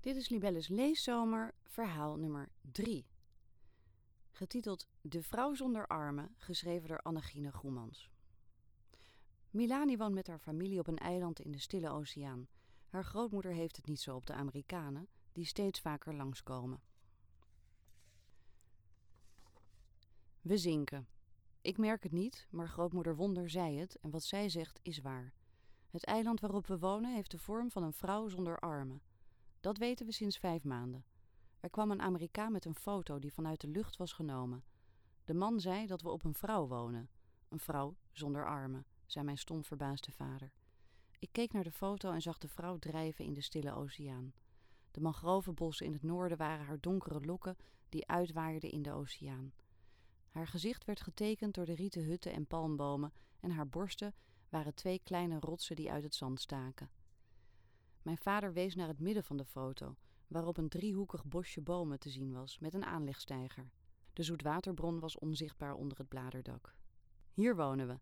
Dit is Libelles Leeszomer, verhaal nummer 3. Getiteld De vrouw zonder armen, geschreven door Annegine Groemans. Milani woont met haar familie op een eiland in de Stille Oceaan. Haar grootmoeder heeft het niet zo op de Amerikanen, die steeds vaker langskomen. We zinken. Ik merk het niet, maar grootmoeder Wonder zei het en wat zij zegt is waar. Het eiland waarop we wonen heeft de vorm van een vrouw zonder armen. Dat weten we sinds vijf maanden. Er kwam een Amerikaan met een foto die vanuit de lucht was genomen. De man zei dat we op een vrouw wonen. Een vrouw zonder armen, zei mijn stom verbaasde vader. Ik keek naar de foto en zag de vrouw drijven in de stille oceaan. De mangrovenbossen in het noorden waren haar donkere lokken die uitwaaierden in de oceaan. Haar gezicht werd getekend door de rieten hutten en palmbomen en haar borsten waren twee kleine rotsen die uit het zand staken. Mijn vader wees naar het midden van de foto, waarop een driehoekig bosje bomen te zien was met een aanlegsteiger. De zoetwaterbron was onzichtbaar onder het bladerdak. Hier wonen we,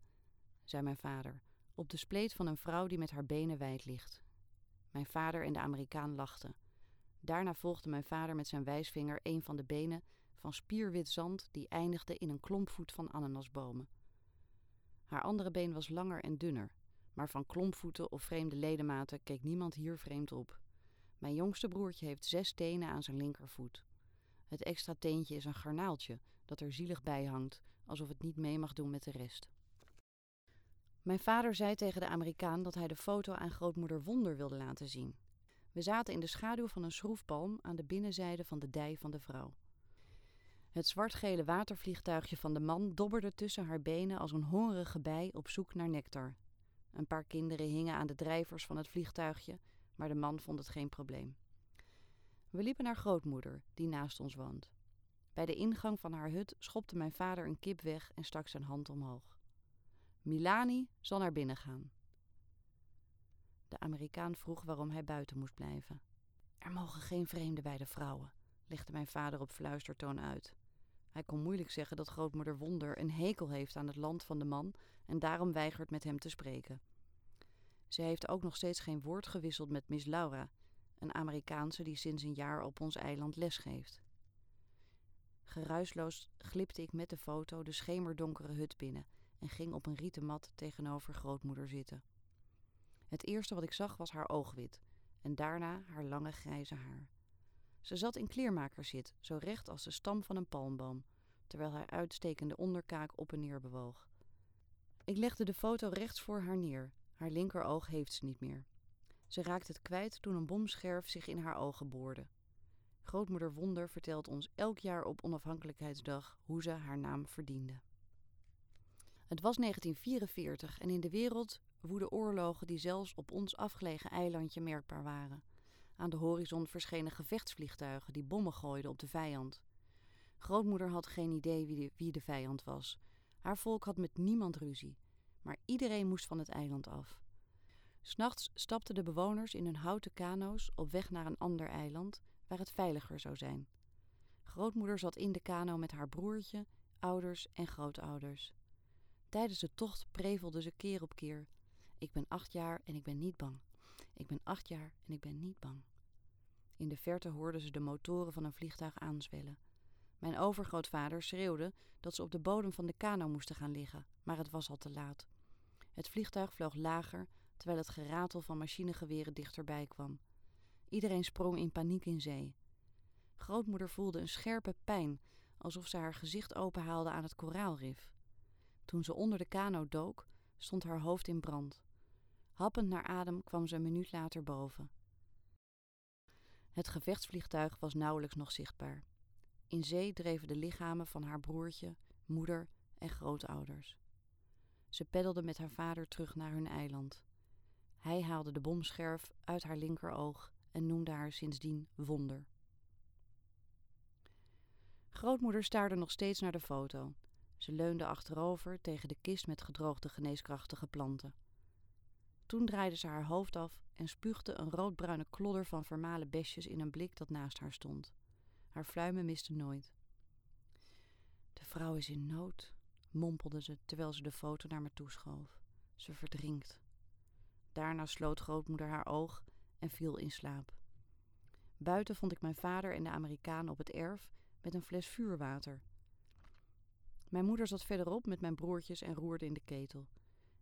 zei mijn vader, op de spleet van een vrouw die met haar benen wijd ligt. Mijn vader en de Amerikaan lachten. Daarna volgde mijn vader met zijn wijsvinger een van de benen van spierwit zand die eindigde in een klompvoet van ananasbomen. Haar andere been was langer en dunner, maar van klompvoeten of vreemde ledematen keek niemand hier vreemd op. Mijn jongste broertje heeft zes tenen aan zijn linkervoet. Het extra teentje is een garnaaltje dat er zielig bij hangt, alsof het niet mee mag doen met de rest. Mijn vader zei tegen de Amerikaan dat hij de foto aan grootmoeder Wonder wilde laten zien. We zaten in de schaduw van een schroefpalm aan de binnenzijde van de dij van de vrouw. Het zwartgele watervliegtuigje van de man dobberde tussen haar benen als een hongerige bij op zoek naar nectar. Een paar kinderen hingen aan de drijvers van het vliegtuigje, maar de man vond het geen probleem. We liepen naar grootmoeder, die naast ons woont. Bij de ingang van haar hut schopte mijn vader een kip weg en stak zijn hand omhoog. Milani zal naar binnen gaan. De Amerikaan vroeg waarom hij buiten moest blijven. Er mogen geen vreemden bij de vrouwen, legde mijn vader op fluistertoon uit. Hij kon moeilijk zeggen dat grootmoeder Wonder een hekel heeft aan het land van de man en daarom weigert met hem te spreken. Ze heeft ook nog steeds geen woord gewisseld met Miss Laura, een Amerikaanse die sinds een jaar op ons eiland lesgeeft. Geruisloos glipte ik met de foto de schemerdonkere hut binnen en ging op een rieten mat tegenover grootmoeder zitten. Het eerste wat ik zag was haar oogwit en daarna haar lange grijze haar. Ze zat in kleermakerszit, zo recht als de stam van een palmboom, terwijl haar uitstekende onderkaak op en neer bewoog. Ik legde de foto rechts voor haar neer. Haar linkeroog heeft ze niet meer. Ze raakte het kwijt toen een bomscherf zich in haar ogen boorde. Grootmoeder Wonder vertelt ons elk jaar op onafhankelijkheidsdag hoe ze haar naam verdiende. Het was 1944 en in de wereld woedden oorlogen die zelfs op ons afgelegen eilandje merkbaar waren. Aan de horizon verschenen gevechtsvliegtuigen die bommen gooiden op de vijand. Grootmoeder had geen idee wie de, wie de vijand was. Haar volk had met niemand ruzie, maar iedereen moest van het eiland af. S'nachts stapten de bewoners in hun houten kano's op weg naar een ander eiland waar het veiliger zou zijn. Grootmoeder zat in de kano met haar broertje, ouders en grootouders. Tijdens de tocht prevelde ze keer op keer: Ik ben acht jaar en ik ben niet bang. Ik ben acht jaar en ik ben niet bang. In de verte hoorden ze de motoren van een vliegtuig aanzwellen. Mijn overgrootvader schreeuwde dat ze op de bodem van de kano moesten gaan liggen, maar het was al te laat. Het vliegtuig vloog lager, terwijl het geratel van machinegeweren dichterbij kwam. Iedereen sprong in paniek in zee. Grootmoeder voelde een scherpe pijn, alsof ze haar gezicht openhaalde aan het koraalrif. Toen ze onder de kano dook, stond haar hoofd in brand. Happend naar adem kwam ze een minuut later boven. Het gevechtsvliegtuig was nauwelijks nog zichtbaar. In zee dreven de lichamen van haar broertje, moeder en grootouders. Ze peddelde met haar vader terug naar hun eiland. Hij haalde de bomscherf uit haar linkeroog en noemde haar sindsdien Wonder. Grootmoeder staarde nog steeds naar de foto. Ze leunde achterover tegen de kist met gedroogde geneeskrachtige planten. Toen draaide ze haar hoofd af en spuugde een roodbruine klodder van vermalen besjes in een blik dat naast haar stond. Haar fluimen miste nooit. De vrouw is in nood, mompelde ze terwijl ze de foto naar me toeschoof. Ze verdrinkt. Daarna sloot grootmoeder haar oog en viel in slaap. Buiten vond ik mijn vader en de Amerikaan op het erf met een fles vuurwater. Mijn moeder zat verderop met mijn broertjes en roerde in de ketel.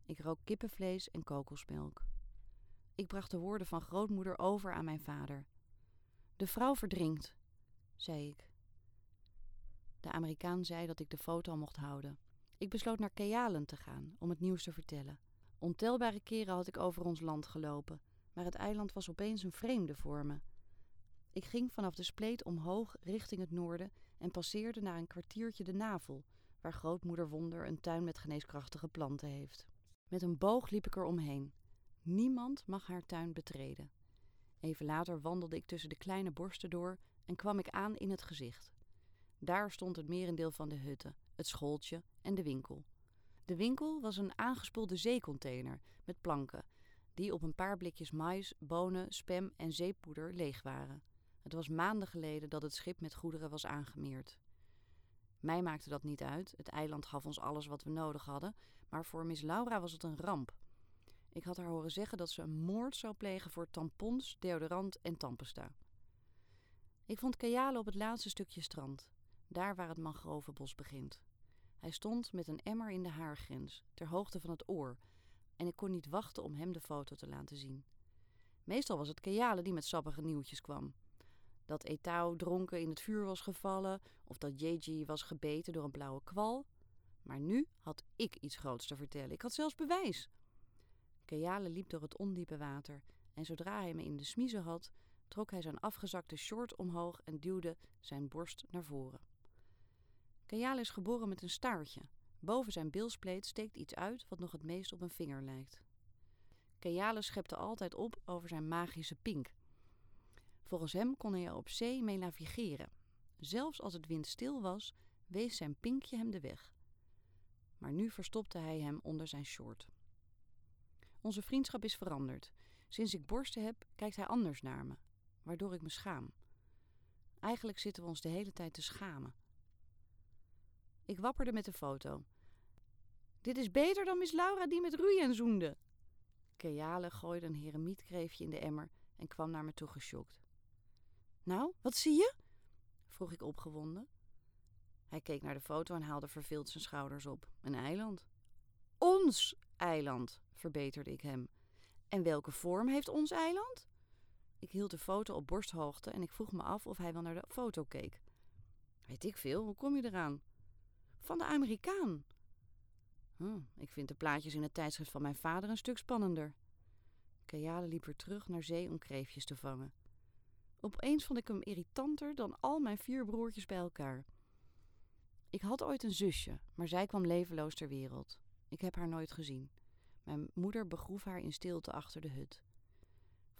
Ik rook kippenvlees en kokosmelk. Ik bracht de woorden van grootmoeder over aan mijn vader. De vrouw verdrinkt, zei ik. De Amerikaan zei dat ik de foto mocht houden. Ik besloot naar Kealen te gaan om het nieuws te vertellen. Ontelbare keren had ik over ons land gelopen, maar het eiland was opeens een vreemde voor me. Ik ging vanaf de spleet omhoog richting het noorden en passeerde naar een kwartiertje de navel, waar grootmoeder Wonder een tuin met geneeskrachtige planten heeft. Met een boog liep ik er omheen. Niemand mag haar tuin betreden. Even later wandelde ik tussen de kleine borsten door en kwam ik aan in het gezicht. Daar stond het merendeel van de hutten, het schooltje en de winkel. De winkel was een aangespoelde zeecontainer met planken, die op een paar blikjes mais, bonen, spam en zeepoeder leeg waren. Het was maanden geleden dat het schip met goederen was aangemeerd. Mij maakte dat niet uit, het eiland gaf ons alles wat we nodig hadden, maar voor Miss Laura was het een ramp. Ik had haar horen zeggen dat ze een moord zou plegen voor tampons, deodorant en tandpasta. Ik vond Kajale op het laatste stukje strand, daar waar het mangrovenbos begint. Hij stond met een emmer in de haargrens, ter hoogte van het oor, en ik kon niet wachten om hem de foto te laten zien. Meestal was het Kajale die met sappige nieuwtjes kwam. Dat Etau dronken in het vuur was gevallen, of dat Jeji was gebeten door een blauwe kwal. Maar nu had ik iets groots te vertellen. Ik had zelfs bewijs. Kajale liep door het ondiepe water, en zodra hij me in de smiezen had, trok hij zijn afgezakte short omhoog en duwde zijn borst naar voren. Kajale is geboren met een staartje. Boven zijn bilspleet steekt iets uit wat nog het meest op een vinger lijkt. Kajale schepte altijd op over zijn magische pink. Volgens hem kon hij er op zee mee navigeren. Zelfs als het windstil was, wees zijn pinkje hem de weg. Maar nu verstopte hij hem onder zijn short. Onze vriendschap is veranderd. Sinds ik borsten heb, kijkt hij anders naar me, waardoor ik me schaam. Eigenlijk zitten we ons de hele tijd te schamen. Ik wapperde met de foto. Dit is beter dan Miss Laura die met Ruyen zoende. Keale gooide een heremietkreefje in de emmer en kwam naar me toe geschokt. Nou, wat zie je? vroeg ik opgewonden. Hij keek naar de foto en haalde verveeld zijn schouders op. Een eiland. Ons eiland, verbeterde ik hem. En welke vorm heeft ons eiland? Ik hield de foto op borsthoogte en ik vroeg me af of hij wel naar de foto keek. Weet ik veel, hoe kom je eraan? Van de Amerikaan. Hm, ik vind de plaatjes in het tijdschrift van mijn vader een stuk spannender. Kajale liep weer terug naar zee om kreefjes te vangen. Opeens vond ik hem irritanter dan al mijn vier broertjes bij elkaar. Ik had ooit een zusje, maar zij kwam levenloos ter wereld. Ik heb haar nooit gezien. Mijn moeder begroef haar in stilte achter de hut.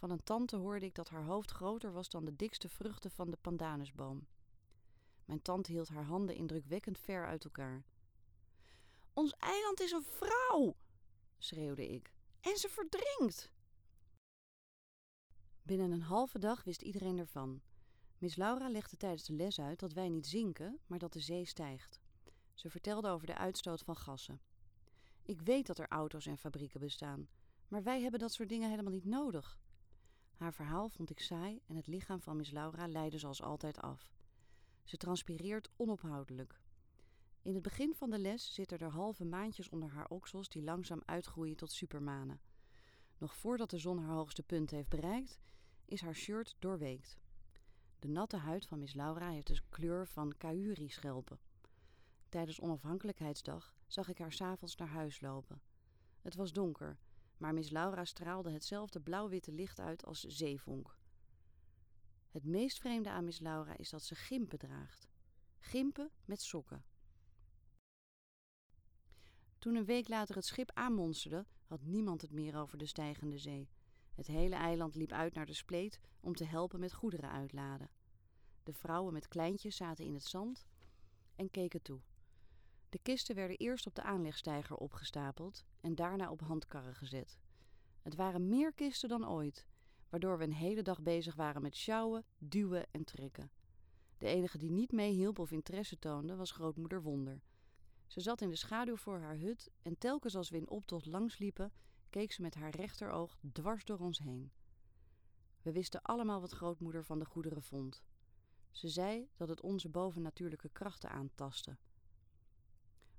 Van een tante hoorde ik dat haar hoofd groter was dan de dikste vruchten van de pandanusboom. Mijn tante hield haar handen indrukwekkend ver uit elkaar. Ons eiland is een vrouw, schreeuwde ik. En ze verdrinkt. Binnen een halve dag wist iedereen ervan. Miss Laura legde tijdens de les uit dat wij niet zinken, maar dat de zee stijgt. Ze vertelde over de uitstoot van gassen. Ik weet dat er auto's en fabrieken bestaan, maar wij hebben dat soort dingen helemaal niet nodig. Haar verhaal vond ik saai en het lichaam van Miss Laura leidde zoals altijd af. Ze transpireert onophoudelijk. In het begin van de les zitten er halve maandjes onder haar oksels die langzaam uitgroeien tot supermanen. Nog voordat de zon haar hoogste punt heeft bereikt, is haar shirt doorweekt. De natte huid van Miss Laura heeft de kleur van kauri-schelpen. Tijdens onafhankelijkheidsdag zag ik haar s'avonds naar huis lopen. Het was donker, maar Miss Laura straalde hetzelfde blauw-witte licht uit als zeevonk. Het meest vreemde aan Miss Laura is dat ze gimpen draagt. Gimpen met sokken. Toen een week later het schip aanmonsterde, had niemand het meer over de stijgende zee. Het hele eiland liep uit naar de spleet om te helpen met goederen uitladen. De vrouwen met kleintjes zaten in het zand en keken toe. De kisten werden eerst op de aanlegstijger opgestapeld en daarna op handkarren gezet. Het waren meer kisten dan ooit, waardoor we een hele dag bezig waren met sjouwen, duwen en trekken. De enige die niet meehielp of interesse toonde was grootmoeder Wonder. Ze zat in de schaduw voor haar hut en telkens als we in optocht langsliepen, keek ze met haar rechteroog dwars door ons heen. We wisten allemaal wat grootmoeder van de goederen vond. Ze zei dat het onze bovennatuurlijke krachten aantastte.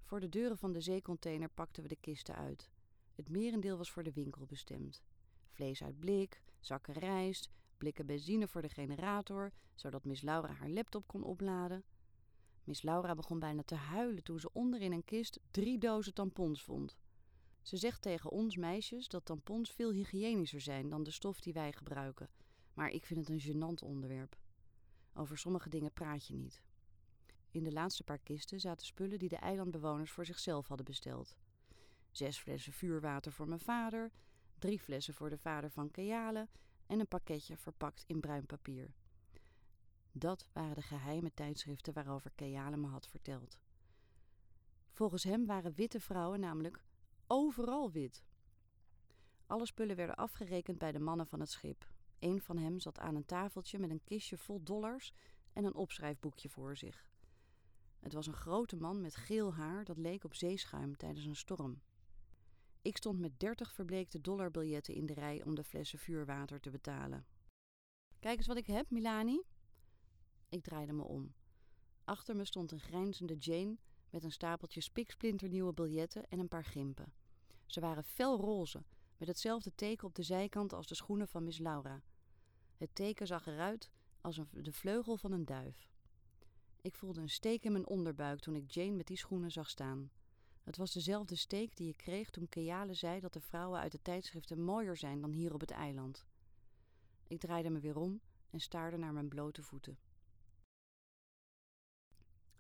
Voor de deuren van de zeecontainer pakten we de kisten uit. Het merendeel was voor de winkel bestemd. Vlees uit blik, zakken rijst, blikken benzine voor de generator, zodat Miss Laura haar laptop kon opladen. Miss Laura begon bijna te huilen toen ze onderin een kist drie dozen tampons vond. Ze zegt tegen ons meisjes dat tampons veel hygiënischer zijn dan de stof die wij gebruiken, maar ik vind het een gênant onderwerp. Over sommige dingen praat je niet. In de laatste paar kisten zaten spullen die de eilandbewoners voor zichzelf hadden besteld. Zes flessen vuurwater voor mijn vader, drie flessen voor de vader van Keale en een pakketje verpakt in bruin papier. Dat waren de geheime tijdschriften waarover Keale me had verteld. Volgens hem waren witte vrouwen namelijk overal wit. Alle spullen werden afgerekend bij de mannen van het schip. Een van hem zat aan een tafeltje met een kistje vol dollars en een opschrijfboekje voor zich. Het was een grote man met geel haar dat leek op zeeschuim tijdens een storm. Ik stond met dertig verbleekte dollarbiljetten in de rij om de flessen vuurwater te betalen. Kijk eens wat ik heb, Milani. Ik draaide me om. Achter me stond een grijnzende Jane met een stapeltje spiksplinternieuwe biljetten en een paar gimpen. Ze waren fel roze, met hetzelfde teken op de zijkant als de schoenen van Miss Laura. Het teken zag eruit als een, de vleugel van een duif. Ik voelde een steek in mijn onderbuik toen ik Jane met die schoenen zag staan. Het was dezelfde steek die ik kreeg toen Keale zei dat de vrouwen uit de tijdschriften mooier zijn dan hier op het eiland. Ik draaide me weer om en staarde naar mijn blote voeten.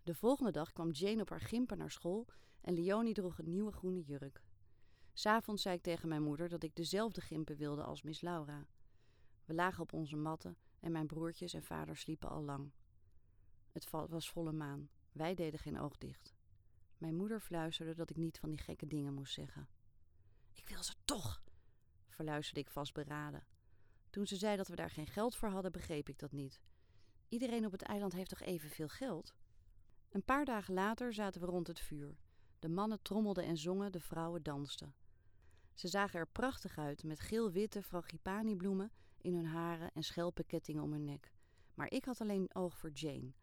De volgende dag kwam Jane op haar gimpen naar school en Leonie droeg een nieuwe groene jurk. S'avonds zei ik tegen mijn moeder dat ik dezelfde gimpen wilde als Miss Laura. We lagen op onze matten en mijn broertjes en vader sliepen al lang. Het was volle maan. Wij deden geen oog dicht. Mijn moeder fluisterde dat ik niet van die gekke dingen moest zeggen. Ik wil ze toch, verluisterde ik vastberaden. Toen ze zei dat we daar geen geld voor hadden, begreep ik dat niet. Iedereen op het eiland heeft toch evenveel geld? Een paar dagen later zaten we rond het vuur. De mannen trommelden en zongen, de vrouwen dansten. Ze zagen er prachtig uit met geel-witte frangipani-bloemen in hun haren en schelpenkettingen om hun nek. Maar ik had alleen oog voor Jane.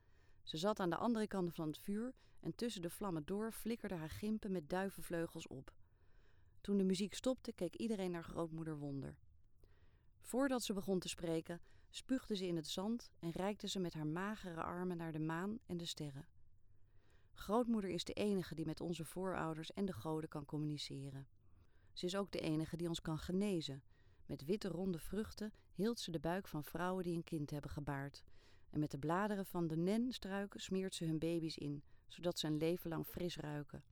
Ze zat aan de andere kant van het vuur en tussen de vlammen door flikkerde haar gimpen met duivenvleugels op. Toen de muziek stopte, keek iedereen naar grootmoeder Wonder. Voordat ze begon te spreken, spuugde ze in het zand en reikte ze met haar magere armen naar de maan en de sterren. Grootmoeder is de enige die met onze voorouders en de goden kan communiceren. Ze is ook de enige die ons kan genezen. Met witte ronde vruchten hield ze de buik van vrouwen die een kind hebben gebaard. En met de bladeren van de nenstruiken smeert ze hun baby's in, zodat ze een leven lang fris ruiken.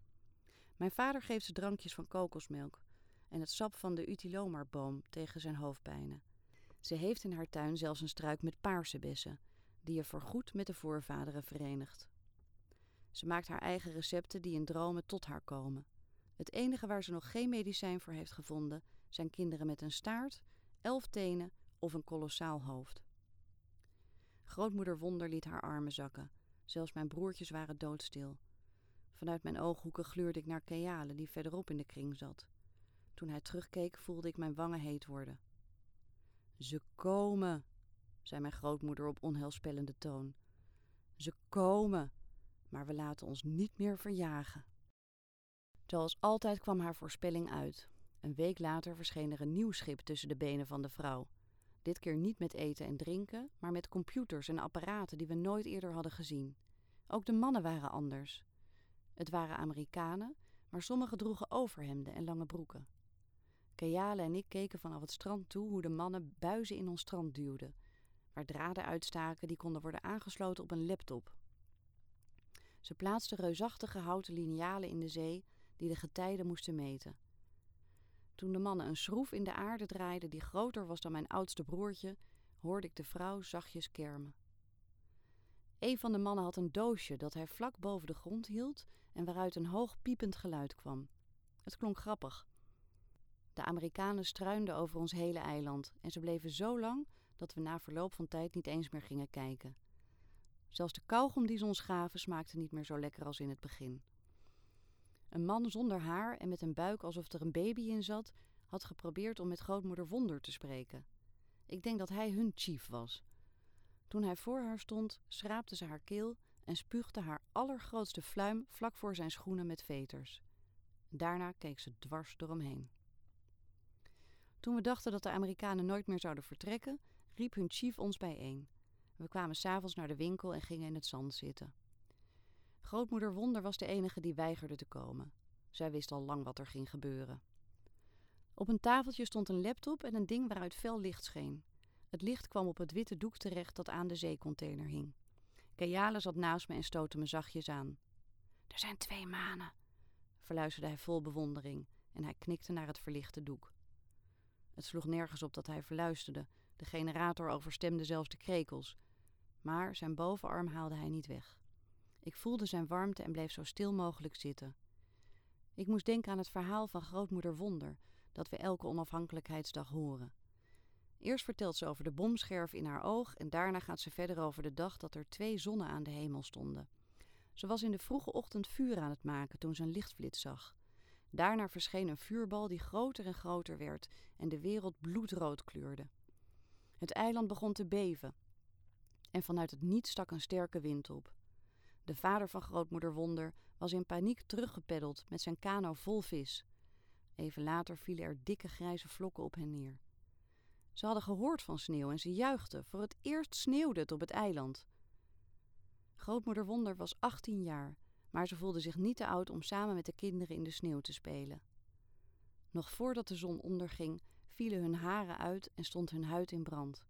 Mijn vader geeft ze drankjes van kokosmelk en het sap van de utilomarboom tegen zijn hoofdpijnen. Ze heeft in haar tuin zelfs een struik met paarse bessen, die je voorgoed met de voorvaderen verenigt. Ze maakt haar eigen recepten die in dromen tot haar komen. Het enige waar ze nog geen medicijn voor heeft gevonden zijn kinderen met een staart, elf tenen of een kolossaal hoofd. Grootmoeder Wonder liet haar armen zakken. Zelfs mijn broertjes waren doodstil. Vanuit mijn ooghoeken gluurde ik naar Keale, die verderop in de kring zat. Toen hij terugkeek, voelde ik mijn wangen heet worden. Ze komen, zei mijn grootmoeder op onheilspellende toon. Ze komen, maar we laten ons niet meer verjagen. Zoals altijd kwam haar voorspelling uit. Een week later verscheen er een nieuw schip tussen de benen van de vrouw. Dit keer niet met eten en drinken, maar met computers en apparaten die we nooit eerder hadden gezien. Ook de mannen waren anders. Het waren Amerikanen, maar sommigen droegen overhemden en lange broeken. Kayale en ik keken vanaf het strand toe hoe de mannen buizen in ons strand duwden, waar draden uitstaken die konden worden aangesloten op een laptop. Ze plaatsten reusachtige houten linealen in de zee die de getijden moesten meten. Toen de mannen een schroef in de aarde draaiden die groter was dan mijn oudste broertje, hoorde ik de vrouw zachtjes kermen. Een van de mannen had een doosje dat hij vlak boven de grond hield en waaruit een hoog piepend geluid kwam. Het klonk grappig. De Amerikanen struinden over ons hele eiland en ze bleven zo lang dat we na verloop van tijd niet eens meer gingen kijken. Zelfs de kauwgom die ze ons gaven smaakte niet meer zo lekker als in het begin. Een man zonder haar en met een buik alsof er een baby in zat, had geprobeerd om met grootmoeder Wonder te spreken. Ik denk dat hij hun chief was. Toen hij voor haar stond, schraapte ze haar keel en spuugde haar allergrootste fluim vlak voor zijn schoenen met veters. Daarna keek ze dwars door hem heen. Toen we dachten dat de Amerikanen nooit meer zouden vertrekken, riep hun chief ons bijeen. We kwamen s'avonds naar de winkel en gingen in het zand zitten. Grootmoeder Wonder was de enige die weigerde te komen. Zij wist al lang wat er ging gebeuren. Op een tafeltje stond een laptop en een ding waaruit fel licht scheen. Het licht kwam op het witte doek terecht dat aan de zeecontainer hing. Kajale zat naast me en stootte me zachtjes aan. Er zijn twee manen, verluisterde hij vol bewondering en hij knikte naar het verlichte doek. Het sloeg nergens op dat hij verluisterde. De generator overstemde zelfs de krekels. Maar zijn bovenarm haalde hij niet weg. Ik voelde zijn warmte en bleef zo stil mogelijk zitten. Ik moest denken aan het verhaal van grootmoeder Wonder, dat we elke onafhankelijkheidsdag horen. Eerst vertelt ze over de bomscherf in haar oog en daarna gaat ze verder over de dag dat er twee zonnen aan de hemel stonden. Ze was in de vroege ochtend vuur aan het maken toen ze een lichtflits zag. Daarna verscheen een vuurbal die groter en groter werd en de wereld bloedrood kleurde. Het eiland begon te beven en vanuit het niets stak een sterke wind op. De vader van grootmoeder Wonder was in paniek teruggepeddeld met zijn kano vol vis. Even later vielen er dikke grijze vlokken op hen neer. Ze hadden gehoord van sneeuw en ze juichten. Voor het eerst sneeuwde het op het eiland. Grootmoeder Wonder was 18 jaar, maar ze voelde zich niet te oud om samen met de kinderen in de sneeuw te spelen. Nog voordat de zon onderging, vielen hun haren uit en stond hun huid in brand.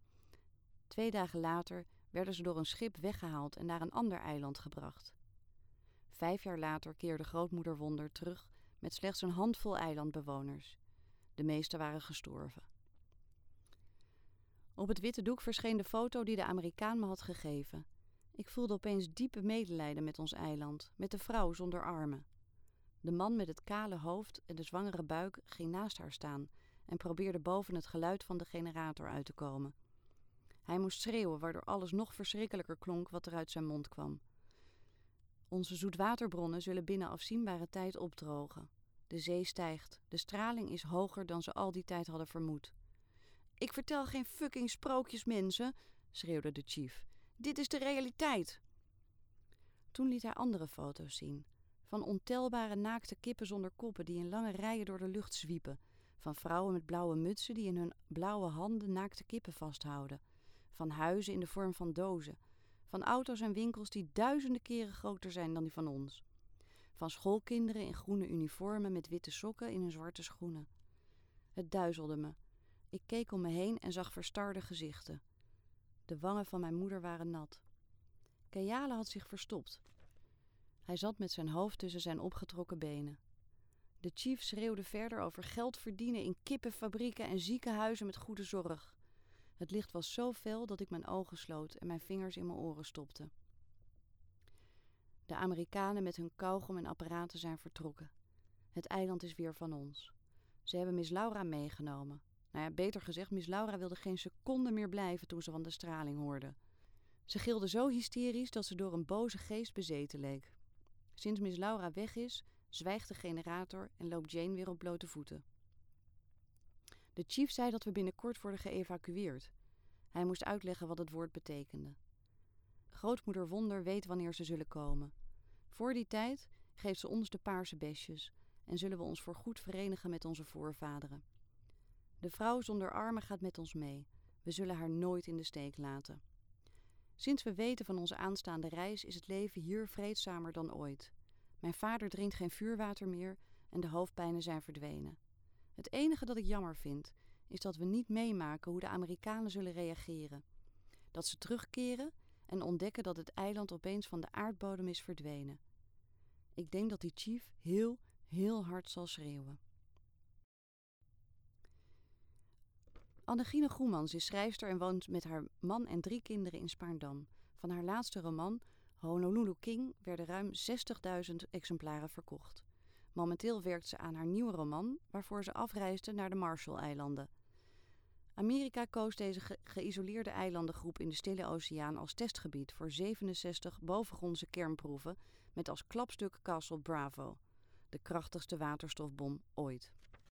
Twee dagen later werden ze door een schip weggehaald en naar een ander eiland gebracht. Vijf jaar later keerde grootmoeder Wonder terug met slechts een handvol eilandbewoners. De meeste waren gestorven. Op het witte doek verscheen de foto die de Amerikaan me had gegeven. Ik voelde opeens diepe medelijden met ons eiland, met de vrouw zonder armen. De man met het kale hoofd en de zwangere buik ging naast haar staan en probeerde boven het geluid van de generator uit te komen. Hij moest schreeuwen, waardoor alles nog verschrikkelijker klonk wat er uit zijn mond kwam. Onze zoetwaterbronnen zullen binnen afzienbare tijd opdrogen. De zee stijgt, de straling is hoger dan ze al die tijd hadden vermoed. Ik vertel geen fucking sprookjes, mensen, schreeuwde de chief. Dit is de realiteit. Toen liet hij andere foto's zien. Van ontelbare naakte kippen zonder koppen die in lange rijen door de lucht zwiepen. Van vrouwen met blauwe mutsen die in hun blauwe handen naakte kippen vasthouden. Van huizen in de vorm van dozen. Van auto's en winkels die duizenden keren groter zijn dan die van ons. Van schoolkinderen in groene uniformen met witte sokken in hun zwarte schoenen. Het duizelde me. Ik keek om me heen en zag verstarde gezichten. De wangen van mijn moeder waren nat. Kajale had zich verstopt. Hij zat met zijn hoofd tussen zijn opgetrokken benen. De chief schreeuwde verder over geld verdienen in kippenfabrieken en ziekenhuizen met goede zorg. Het licht was zo fel dat ik mijn ogen sloot en mijn vingers in mijn oren stopte. De Amerikanen met hun kauwgom en apparaten zijn vertrokken. Het eiland is weer van ons. Ze hebben Miss Laura meegenomen. Nou ja, beter gezegd, Miss Laura wilde geen seconde meer blijven toen ze van de straling hoorde. Ze gilde zo hysterisch dat ze door een boze geest bezeten leek. Sinds Miss Laura weg is, zwijgt de generator en loopt Jane weer op blote voeten. De chief zei dat we binnenkort worden geëvacueerd. Hij moest uitleggen wat het woord betekende. Grootmoeder Wonder weet wanneer ze zullen komen. Voor die tijd geeft ze ons de paarse besjes en zullen we ons voorgoed verenigen met onze voorvaderen. De vrouw zonder armen gaat met ons mee. We zullen haar nooit in de steek laten. Sinds we weten van onze aanstaande reis is het leven hier vreedzamer dan ooit. Mijn vader drinkt geen vuurwater meer en de hoofdpijnen zijn verdwenen. Het enige dat ik jammer vind, is dat we niet meemaken hoe de Amerikanen zullen reageren. Dat ze terugkeren en ontdekken dat het eiland opeens van de aardbodem is verdwenen. Ik denk dat die chief heel, heel hard zal schreeuwen. Annegine Goemans is schrijfster en woont met haar man en drie kinderen in Spaarndam. Van haar laatste roman, Honolulu King, werden ruim 60.000 exemplaren verkocht. Momenteel werkt ze aan haar nieuwe roman, waarvoor ze afreisde naar de Marshall-eilanden. Amerika koos deze geïsoleerde eilandengroep in de Stille Oceaan als testgebied voor 67 bovengrondse kernproeven met als klapstuk Castle Bravo, de krachtigste waterstofbom ooit.